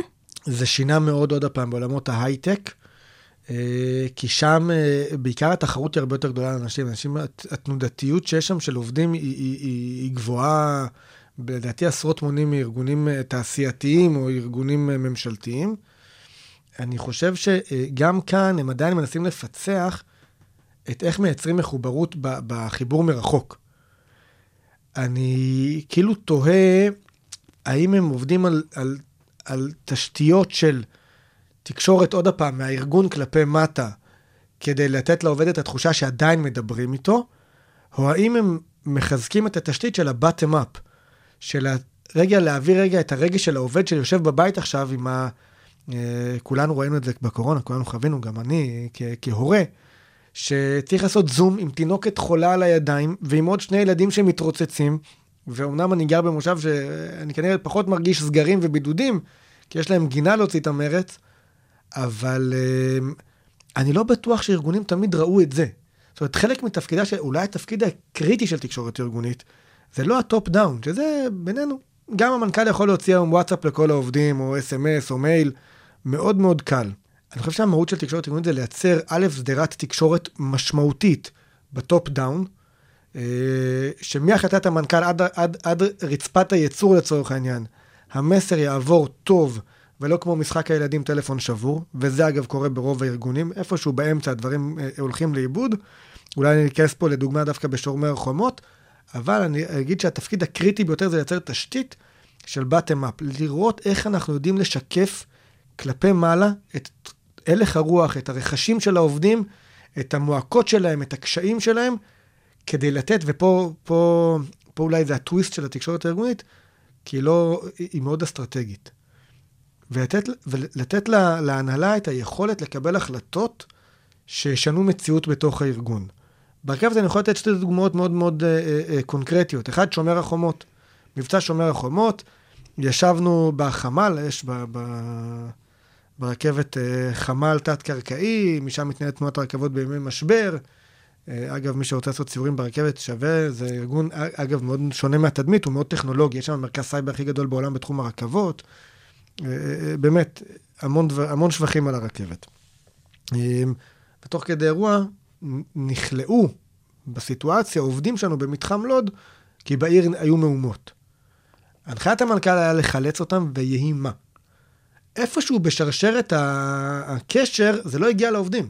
[SPEAKER 5] זה שינה מאוד עוד הפעם בעולמות ההייטק, אה, כי שם אה, בעיקר התחרות היא הרבה יותר גדולה לאנשים. אנשים, הת- התנודתיות שיש שם של עובדים היא, היא, היא, היא גבוהה, לדעתי עשרות מונים מארגונים אה, תעשייתיים או ארגונים אה, ממשלתיים. אני חושב שגם כאן הם עדיין מנסים לפצח את איך מייצרים מחוברות בחיבור מרחוק. אני כאילו תוהה האם הם עובדים על, על, על תשתיות של תקשורת, עוד הפעם, מהארגון כלפי מטה, כדי לתת לעובד את התחושה שעדיין מדברים איתו, או האם הם מחזקים את התשתית של ה-bottom up, של רגע להעביר רגע את הרגש של העובד שיושב בבית עכשיו עם ה... אה, כולנו ראינו את זה בקורונה, כולנו חווינו, גם אני כ- כהורה, שצריך לעשות זום עם תינוקת חולה על הידיים ועם עוד שני ילדים שמתרוצצים, ואומנם אני גר במושב שאני כנראה פחות מרגיש סגרים ובידודים, כי יש להם גינה להוציא את המרץ, אבל אה, אני לא בטוח שארגונים תמיד ראו את זה. זאת אומרת, חלק מתפקידה, של, אולי התפקיד הקריטי של תקשורת ארגונית, זה לא ה top down, שזה בינינו. גם המנכ"ל יכול להוציא היום וואטסאפ לכל העובדים, או אס.אם.אס, או מייל, מאוד מאוד קל. אני חושב שהמהות של תקשורת ארגונית זה לייצר, א', שדרת תקשורת משמעותית ב top down, אה, שמהחלטת המנכ"ל עד, עד, עד רצפת הייצור לצורך העניין, המסר יעבור טוב, ולא כמו משחק הילדים טלפון שבור, וזה אגב קורה ברוב הארגונים, איפשהו באמצע הדברים אה, הולכים לאיבוד. אולי אני אכנס פה לדוגמה דווקא בשומר החומות, אבל אני אגיד שהתפקיד הקריטי ביותר זה לייצר תשתית של bottom up, לראות איך אנחנו יודעים לשקף כלפי מעלה את הלך הרוח, את הרכשים של העובדים, את המועקות שלהם, את הקשיים שלהם, כדי לתת, ופה פה, פה אולי זה הטוויסט של התקשורת הארגונית, כי היא לא, היא מאוד אסטרטגית. ולתת, ולתת לה, להנהלה את היכולת לקבל החלטות שישנו מציאות בתוך הארגון. ברכבת אני יכול לתת שתי דוגמאות מאוד מאוד אה, אה, קונקרטיות. אחד, שומר החומות. מבצע שומר החומות, ישבנו בחמ"ל, יש ב, ב, ברכבת אה, חמ"ל תת-קרקעי, משם מתנהלת תנועת הרכבות בימי משבר. אה, אגב, מי שרוצה לעשות סיורים ברכבת שווה, זה ארגון, אה, אגב, מאוד שונה מהתדמית, הוא מאוד טכנולוגי, יש שם מרכז סייבר הכי גדול בעולם בתחום הרכבות. באמת, המון, דבר, המון שבחים על הרכבת. ותוך כדי אירוע נכלאו בסיטואציה עובדים שלנו במתחם לוד, כי בעיר היו מהומות. הנחיית המנכ"ל היה לחלץ אותם ויהי מה. איפשהו בשרשרת הקשר זה לא הגיע לעובדים.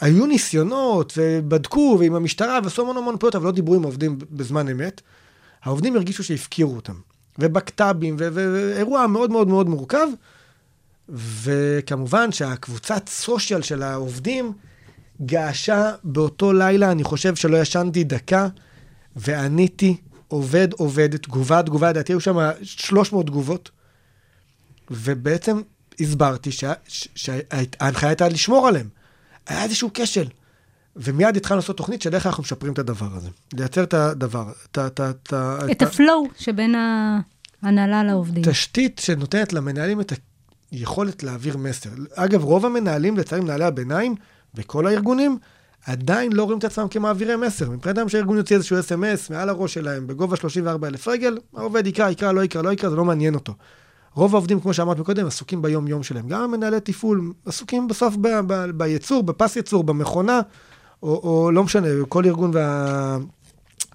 [SPEAKER 5] היו ניסיונות ובדקו ועם המשטרה ועשו המון המון פעולות, אבל לא דיברו עם העובדים בזמן אמת. העובדים הרגישו שהפקירו אותם. ובקת"בים, ואירוע מאוד מאוד מאוד מורכב. וכמובן שהקבוצת סושיאל של העובדים געשה באותו לילה, אני חושב שלא ישנתי דקה, ועניתי עובד עובד, תגובה תגובה, לדעתי היו שם 300 תגובות, ובעצם הסברתי שההנחיה הייתה לשמור עליהם. היה איזשהו כשל. ומיד התחלנו לעשות תוכנית של איך אנחנו משפרים את הדבר הזה. לייצר את הדבר, את, את, את,
[SPEAKER 4] את הפלואו שבין ההנהלה לעובדים.
[SPEAKER 5] תשתית שנותנת למנהלים את היכולת להעביר מסר. אגב, רוב המנהלים, לצערי מנהלי הביניים, בכל הארגונים, עדיין לא רואים את עצמם כמעבירי מסר. מבחינתם שהארגון יוציא איזשהו אס.אם.אס מעל הראש שלהם בגובה 34 אלף רגל, העובד יקרא, יקרא, לא יקרא, לא יקרא, זה לא מעניין אותו. רוב העובדים, כמו שאמרת מקודם, עסוקים ביום-יום שלהם. גם המנהלי תפעול עסוקים בסוף ב- ב- בייצור, בפס ייצור, במכונה, או, או לא משנה, כל ארגון וה...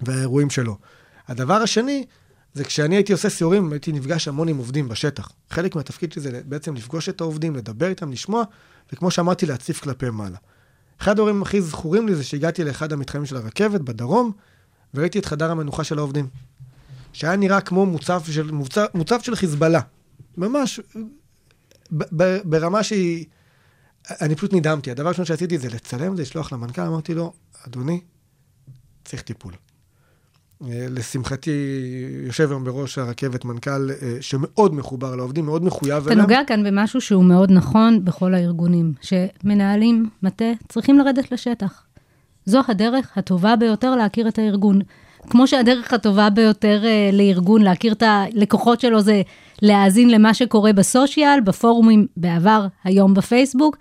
[SPEAKER 5] והאירועים שלו. הדבר השני, זה כשאני הייתי עושה סיורים, הייתי נפגש המון עם עובדים בשטח. חלק מהתפקיד שלי זה בעצם לפגוש את העובדים, לדבר איתם, לשמוע, וכמו שאמרתי, להציף כלפי מעלה. אחד הדברים הכי זכורים לי זה שהגעתי לאחד המתחמים של הרכבת בדרום, וראיתי את חדר המנוחה של העובדים. שהיה נראה כמו מוצב של, מוצב, מוצב של חיזבאללה. ממש, ברמה שהיא... אני פשוט נדהמתי. הדבר הראשון שעשיתי זה לצלם זה, לשלוח למנכ"ל, אמרתי לו, אדוני, צריך טיפול. אה, לשמחתי, יושב היום בראש הרכבת מנכ"ל אה, שמאוד מחובר לעובדים, מאוד מחויב
[SPEAKER 4] אתה
[SPEAKER 5] אליהם.
[SPEAKER 4] נוגע כאן במשהו שהוא מאוד נכון בכל הארגונים, שמנהלים, מטה, צריכים לרדת לשטח. זו הדרך הטובה ביותר להכיר את הארגון. כמו שהדרך הטובה ביותר אה, לארגון להכיר את הלקוחות שלו זה להאזין למה שקורה בסושיאל, בפורומים בעבר, היום בפייסבוק,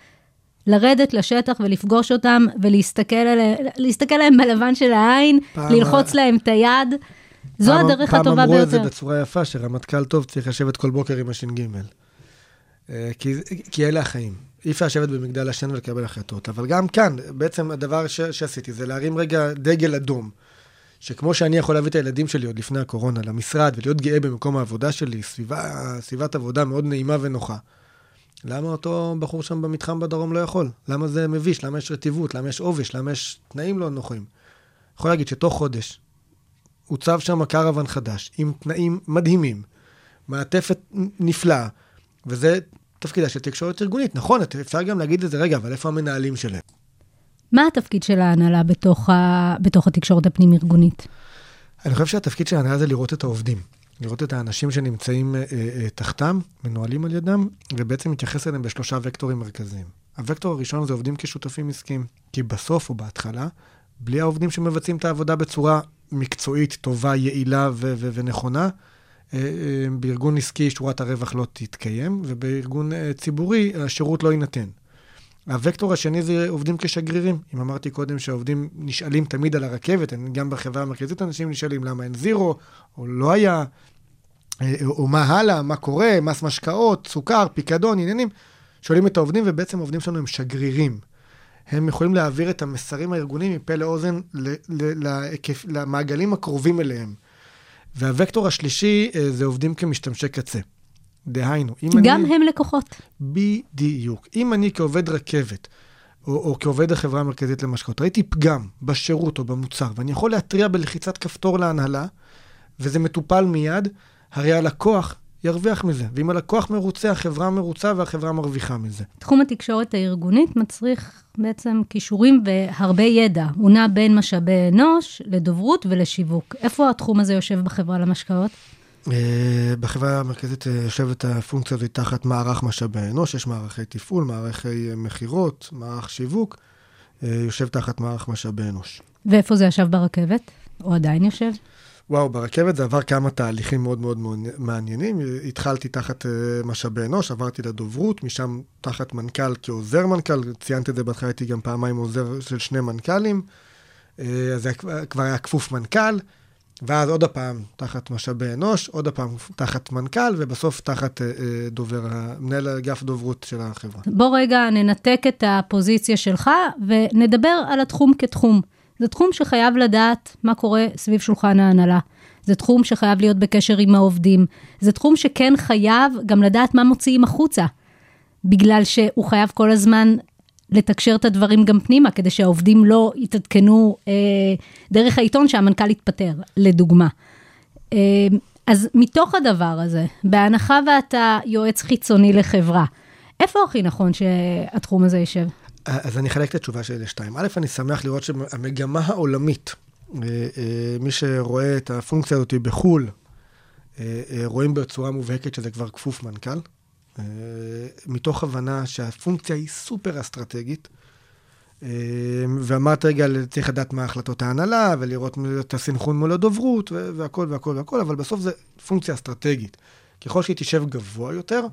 [SPEAKER 4] לרדת לשטח ולפגוש אותם ולהסתכל עליהם, להסתכל עליהם בלבן של העין,
[SPEAKER 5] פעם-
[SPEAKER 4] ללחוץ להם את היד. זו
[SPEAKER 5] פעם-
[SPEAKER 4] הדרך הטובה
[SPEAKER 5] פעם אמרו את זה
[SPEAKER 4] ביותר.
[SPEAKER 5] בצורה יפה, שרמטכ"ל טוב צריך לשבת כל בוקר עם הש"ג. אה, כי, כי אלה החיים. אי אפשר לשבת במגדל השן ולקבל החלטות. אבל גם כאן, בעצם הדבר ש, שעשיתי זה להרים רגע דגל אדום. שכמו שאני יכול להביא את הילדים שלי עוד לפני הקורונה למשרד ולהיות גאה במקום העבודה שלי, סביבה, סביבת עבודה מאוד נעימה ונוחה. למה אותו בחור שם במתחם בדרום לא יכול? למה זה מביש? למה יש רטיבות? למה יש עובש? למה יש תנאים לא נוחים? יכול להגיד שתוך חודש הוצב שם קרוון חדש, עם תנאים מדהימים, מעטפת נפלאה, וזה תפקידה של תקשורת ארגונית. נכון, אפשר גם להגיד לזה, רגע, אבל איפה המנהלים שלהם?
[SPEAKER 4] מה התפקיד של ההנהלה בתוך, ה... בתוך התקשורת הפנים-ארגונית?
[SPEAKER 5] אני חושב שהתפקיד של ההנהלה זה לראות את העובדים. לראות את האנשים שנמצאים אה, אה, תחתם, מנוהלים על ידם, ובעצם להתייחס אליהם בשלושה וקטורים מרכזיים. הוקטור הראשון זה עובדים כשותפים עסקיים, כי בסוף או בהתחלה, בלי העובדים שמבצעים את העבודה בצורה מקצועית, טובה, יעילה ו- ו- ונכונה, אה, אה, בארגון עסקי שורת הרווח לא תתקיים, ובארגון אה, ציבורי השירות לא יינתן. הוקטור השני זה עובדים כשגרירים. אם אמרתי קודם שהעובדים נשאלים תמיד על הרכבת, גם בחברה המרכזית אנשים נשאלים למה אין זירו, או לא היה, אה, או מה הלאה, מה קורה, מס משקאות, סוכר, פיקדון, עניינים. שואלים את העובדים, ובעצם העובדים שלנו הם שגרירים. הם יכולים להעביר את המסרים הארגוניים מפה לאוזן ל- ל- להיקף- למעגלים הקרובים אליהם. והוקטור השלישי אה, זה עובדים כמשתמשי קצה. דהיינו, אם
[SPEAKER 4] גם
[SPEAKER 5] אני...
[SPEAKER 4] הם לקוחות.
[SPEAKER 5] בדיוק. אם אני כעובד רכבת, או, או כעובד החברה המרכזית למשקאות, ראיתי פגם בשירות או במוצר, ואני יכול להתריע בלחיצת כפתור להנהלה, וזה מטופל מיד, הרי הלקוח ירוויח מזה. ואם הלקוח מרוצה, החברה מרוצה והחברה מרוויחה מזה.
[SPEAKER 4] תחום התקשורת הארגונית מצריך בעצם כישורים והרבה ידע. הוא נע בין משאבי אנוש לדוברות ולשיווק. איפה התחום הזה יושב בחברה למשקאות?
[SPEAKER 5] אה, בחברה המרכזית אה, יושבת הפונקציה הזאת תחת מערך משאבי אנוש, יש מערכי תפעול, מערכי אה, מכירות, מערך שיווק, יושב תחת מערך משאבי אנוש.
[SPEAKER 4] ואיפה זה ישב ברכבת? או עדיין יושב?
[SPEAKER 5] וואו, ברכבת זה עבר כמה תהליכים מאוד מאוד מעניינים. התחלתי תחת משאבי אנוש, עברתי לדוברות, משם תחת מנכ"ל כעוזר מנכ"ל, ציינתי את זה בהתחלה, הייתי גם פעמיים עוזר של שני מנכ"לים, אז זה כבר היה כפוף מנכ"ל, ואז עוד הפעם תחת משאבי אנוש, עוד הפעם תחת מנכ"ל, ובסוף תחת אה, אה, דובר, מנהל אגף דוברות של החברה.
[SPEAKER 4] בוא רגע ננתק את הפוזיציה שלך ונדבר על התחום כתחום. זה תחום שחייב לדעת מה קורה סביב שולחן ההנהלה. זה תחום שחייב להיות בקשר עם העובדים. זה תחום שכן חייב גם לדעת מה מוציאים החוצה. בגלל שהוא חייב כל הזמן לתקשר את הדברים גם פנימה, כדי שהעובדים לא יתעדכנו אה, דרך העיתון שהמנכ"ל התפטר, לדוגמה. אה, אז מתוך הדבר הזה, בהנחה ואתה יועץ חיצוני לחברה, איפה הכי נכון שהתחום הזה יישב?
[SPEAKER 5] אז אני אחלק את התשובה שלי לשתיים. א', אני שמח לראות שהמגמה העולמית, אה, אה, מי שרואה את הפונקציה הזאת בחו"ל, אה, רואים בצורה מובהקת שזה כבר כפוף מנכ"ל, מתוך הבנה שהפונקציה היא סופר אסטרטגית. אה, ואמרת רגע, צריך לדעת מה החלטות ההנהלה, ולראות את הסנכרון מול הדוברות, והכל והכל והכל, אבל בסוף זה פונקציה אסטרטגית. ככל שהיא תשב גבוה יותר,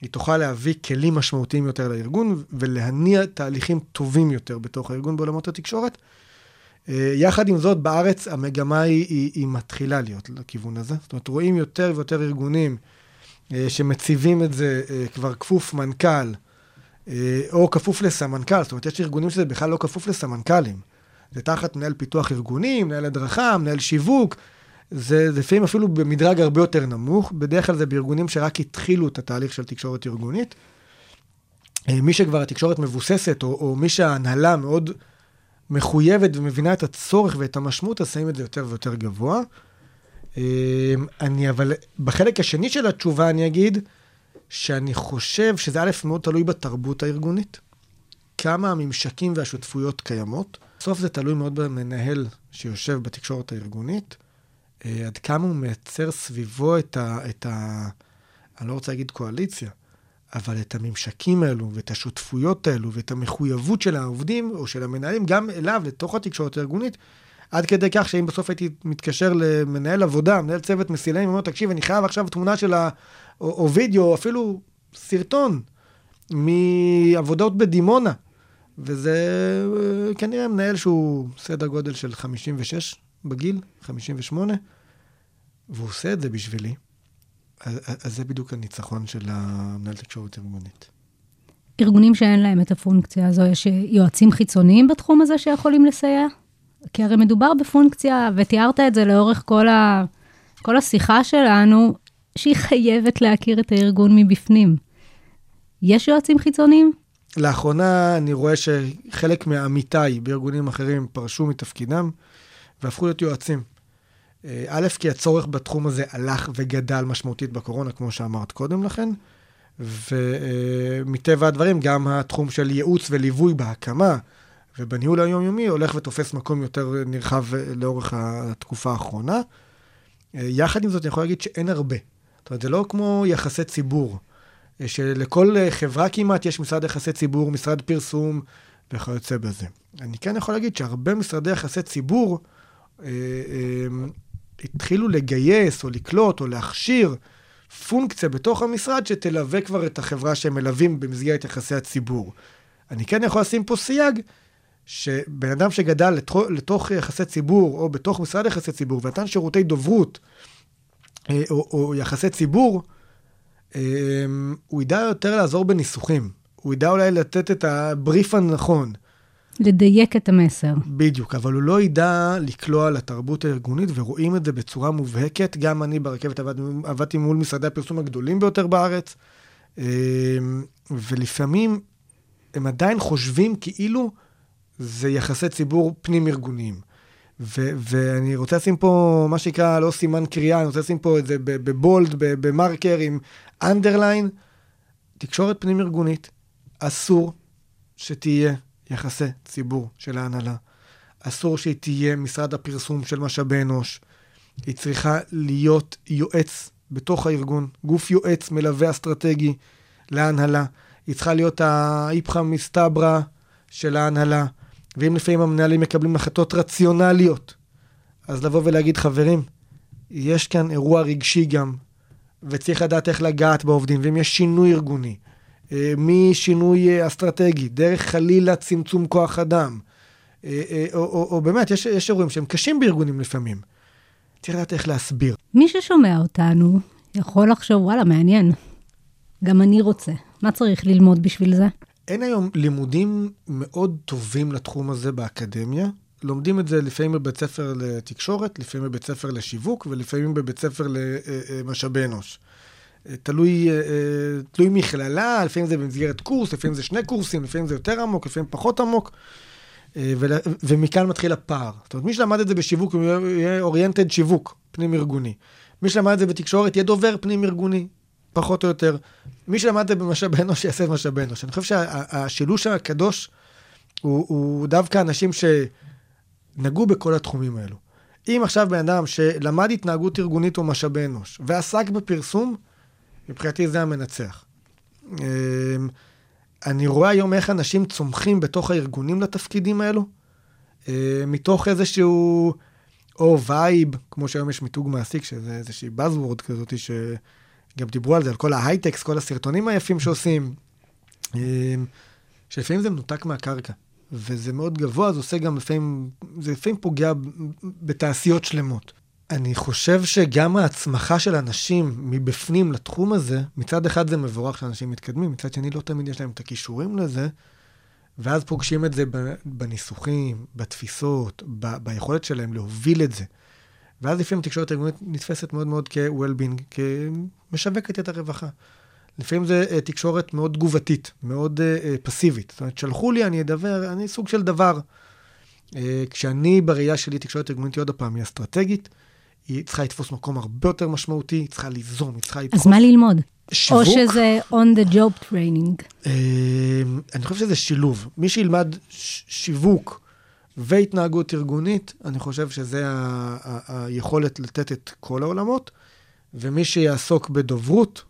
[SPEAKER 5] היא תוכל להביא כלים משמעותיים יותר לארגון, ולהניע תהליכים טובים יותר בתוך הארגון בעולמות התקשורת. אה, יחד עם זאת, בארץ המגמה היא, היא, היא מתחילה להיות לכיוון הזה. זאת אומרת, רואים יותר ויותר ארגונים אה, שמציבים את זה אה, כבר כפוף מנכ"ל, אה, או כפוף לסמנכ"ל. זאת אומרת, יש ארגונים שזה בכלל לא כפוף לסמנכ"לים. זה תחת מנהל פיתוח ארגוני, מנהל הדרכה, מנהל שיווק. זה לפעמים אפילו במדרג הרבה יותר נמוך. בדרך כלל זה בארגונים שרק התחילו את התהליך של תקשורת ארגונית. אה, מי שכבר התקשורת מבוססת, או, או מי שההנהלה מאוד מחויבת ומבינה את הצורך ואת המשמעות, אז שמים את זה יותר ויותר גבוה. אה, אני אבל, בחלק השני של התשובה אני אגיד, שאני חושב שזה א', מאוד תלוי בתרבות הארגונית, כמה הממשקים והשותפויות קיימות. בסוף זה תלוי מאוד במנהל שיושב בתקשורת הארגונית, אה, עד כמה הוא מייצר סביבו את ה... את ה אני לא רוצה להגיד קואליציה, אבל את הממשקים האלו, ואת השותפויות האלו, ואת המחויבות של העובדים, או של המנהלים, גם אליו, לתוך התקשורת הארגונית, עד כדי כך שאם בסוף הייתי מתקשר למנהל עבודה, מנהל צוות מסילאים, אומר, תקשיב, אני חייב עכשיו תמונה של ה... או, או וידאו, או אפילו סרטון מעבודות בדימונה. וזה אה, כנראה מנהל שהוא סדר גודל של 56 בגיל, 58, והוא עושה את זה בשבילי. אז זה בדיוק הניצחון של המנהל תקשורת ארגונית.
[SPEAKER 4] ארגונים שאין להם את הפונקציה הזו, יש יועצים חיצוניים בתחום הזה שיכולים לסייע? כי הרי מדובר בפונקציה, ותיארת את זה לאורך כל, ה... כל השיחה שלנו, שהיא חייבת להכיר את הארגון מבפנים. יש יועצים חיצוניים?
[SPEAKER 5] לאחרונה אני רואה שחלק מעמיתיי בארגונים אחרים פרשו מתפקידם והפכו להיות יועצים. אה, א', כי הצורך בתחום הזה הלך וגדל משמעותית בקורונה, כמו שאמרת קודם לכן, ומטבע הדברים, גם התחום של ייעוץ וליווי בהקמה ובניהול היומיומי הולך ותופס מקום יותר נרחב לאורך התקופה האחרונה. אה, יחד עם זאת, אני יכול להגיד שאין הרבה. זאת אומרת, זה לא כמו יחסי ציבור, אה, שלכל חברה כמעט יש משרד יחסי ציבור, משרד פרסום וכיוצא בזה. אני כן יכול להגיד שהרבה משרדי יחסי ציבור אה, אה, התחילו לגייס או לקלוט או להכשיר פונקציה בתוך המשרד שתלווה כבר את החברה שהם מלווים במסגרת יחסי הציבור. אני כן יכול לשים פה סייג, שבן אדם שגדל לתוך, לתוך יחסי ציבור, או בתוך משרד יחסי ציבור, ונתן שירותי דוברות, אה, או, או יחסי ציבור, אה, הוא ידע יותר לעזור בניסוחים. הוא ידע אולי לתת את הבריף הנכון.
[SPEAKER 4] לדייק את המסר.
[SPEAKER 5] בדיוק, אבל הוא לא ידע לקלוע לתרבות הארגונית, ורואים את זה בצורה מובהקת. גם אני ברכבת עבד, עבדתי מול משרדי הפרסום הגדולים ביותר בארץ, אה, ולפעמים הם עדיין חושבים כאילו זה יחסי ציבור פנים-ארגוניים. ו- ואני רוצה לשים פה מה שנקרא לא סימן קריאה, אני רוצה לשים פה את זה בבולד, במרקר עם אנדרליין. תקשורת פנים-ארגונית, אסור שתהיה יחסי ציבור של ההנהלה. אסור שהיא תהיה משרד הפרסום של משאבי אנוש. היא צריכה להיות יועץ בתוך הארגון, גוף יועץ מלווה אסטרטגי להנהלה. היא צריכה להיות האיפכא מסתברא של ההנהלה. ואם לפעמים המנהלים מקבלים החלטות רציונליות, אז לבוא ולהגיד, חברים, יש כאן אירוע רגשי גם, וצריך לדעת איך לגעת בעובדים, ואם יש שינוי ארגוני, אה, משינוי אה, אסטרטגי, דרך חלילה צמצום כוח אדם, אה, או, או, או באמת, יש, יש אירועים שהם קשים בארגונים לפעמים. צריך לדעת איך להסביר.
[SPEAKER 4] מי ששומע אותנו יכול לחשוב, וואלה, מעניין. גם אני רוצה. מה צריך ללמוד בשביל זה?
[SPEAKER 5] אין היום לימודים מאוד טובים לתחום הזה באקדמיה. לומדים את זה לפעמים בבית ספר לתקשורת, לפעמים בבית ספר לשיווק ולפעמים בבית ספר למשאבי אנוש. תלוי, תלוי מכללה, לפעמים זה במסגרת קורס, לפעמים זה שני קורסים, לפעמים זה יותר עמוק, לפעמים פחות עמוק, ומכאן מתחיל הפער. זאת אומרת, מי שלמד את זה בשיווק, יהיה אוריינטד שיווק, פנים-ארגוני. מי שלמד את זה בתקשורת, יהיה דובר פנים-ארגוני. פחות או יותר. מי שלמד את זה במשאבי אנוש, יעשה במשאבי אנוש. אני חושב שהשילוש הקדוש הוא, הוא דווקא אנשים שנגעו בכל התחומים האלו. אם עכשיו בן אדם שלמד התנהגות ארגונית או משאבי אנוש, ועסק בפרסום, מבחינתי זה המנצח. אמ, אני רואה היום איך אנשים צומחים בתוך הארגונים לתפקידים האלו, אמ, מתוך איזשהו, או vibe, כמו שהיום יש מיתוג מעסיק, שזה איזושהי buzzword כזאת, ש... גם דיברו על זה, על כל ההייטקס, כל הסרטונים היפים שעושים, אמ, שלפעמים זה מנותק מהקרקע, וזה מאוד גבוה, זה עושה גם לפעמים, זה לפעמים פוגע בתעשיות שלמות. אני חושב שגם ההצמחה של אנשים מבפנים לתחום הזה, מצד אחד זה מבורך שאנשים מתקדמים, מצד שני לא תמיד יש להם את הכישורים לזה, ואז פוגשים את זה בניסוחים, בתפיסות, ב- ביכולת שלהם להוביל את זה. ואז לפעמים התקשורת הארגונית נתפסת מאוד מאוד כ-well-being, כמשווקת את הרווחה. לפעמים זה uh, תקשורת מאוד תגובתית, מאוד uh, uh, פסיבית. זאת אומרת, שלחו לי, אני אדבר, אני סוג של דבר. Uh, כשאני, בראייה שלי, תקשורת ארגונית, עוד פעם, היא אסטרטגית, היא צריכה לתפוס מקום הרבה יותר משמעותי, היא צריכה ליזום, היא צריכה לתפוס...
[SPEAKER 4] אז מה ללמוד?
[SPEAKER 5] שיווק.
[SPEAKER 4] או שזה on the job training.
[SPEAKER 5] אה, אני חושב שזה שילוב. מי שילמד ש- שיווק והתנהגות ארגונית, אני חושב שזה היכולת לתת את כל העולמות, ומי שיעסוק בדוברות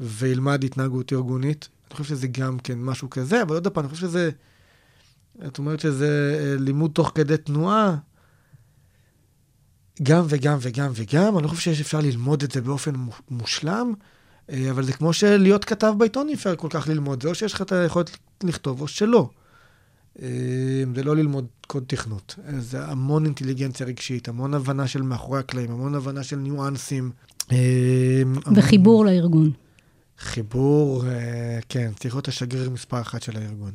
[SPEAKER 5] וילמד התנהגות ארגונית, אני חושב שזה גם כן משהו כזה, אבל עוד פעם, אני חושב שזה, את אומרת שזה אה, לימוד תוך כדי תנועה, גם וגם וגם וגם, אני לא חושב שאפשר ללמוד את זה באופן מו- מושלם, אה, אבל זה כמו שלהיות כתב בעיתון אי אפשר כל כך ללמוד, זה או שיש לך את היכולת לכתוב או שלא. זה לא ללמוד קוד תכנות, זה המון אינטליגנציה רגשית, המון הבנה של מאחורי הקלעים, המון הבנה של ניואנסים. המון-
[SPEAKER 4] וחיבור לארגון.
[SPEAKER 5] חיבור, אה, כן, צריך להיות השגריר מספר אחת של הארגון.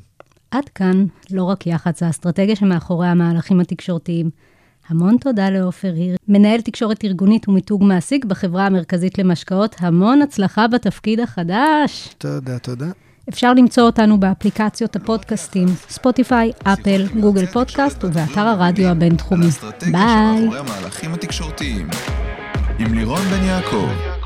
[SPEAKER 4] עד כאן, לא רק יח"צ, האסטרטגיה שמאחורי המהלכים התקשורתיים. המון תודה לעופר הירש, מנהל תקשורת ארגונית ומיתוג מעסיק בחברה המרכזית למשקאות. המון הצלחה בתפקיד החדש.
[SPEAKER 5] תודה, תודה.
[SPEAKER 4] אפשר למצוא אותנו באפליקציות הפודקאסטים, ספוטיפיי, אפל, גוגל פודקאסט ובאתר הרדיו הבינתחומי. ביי.
[SPEAKER 3] עם לירון בן יעקב.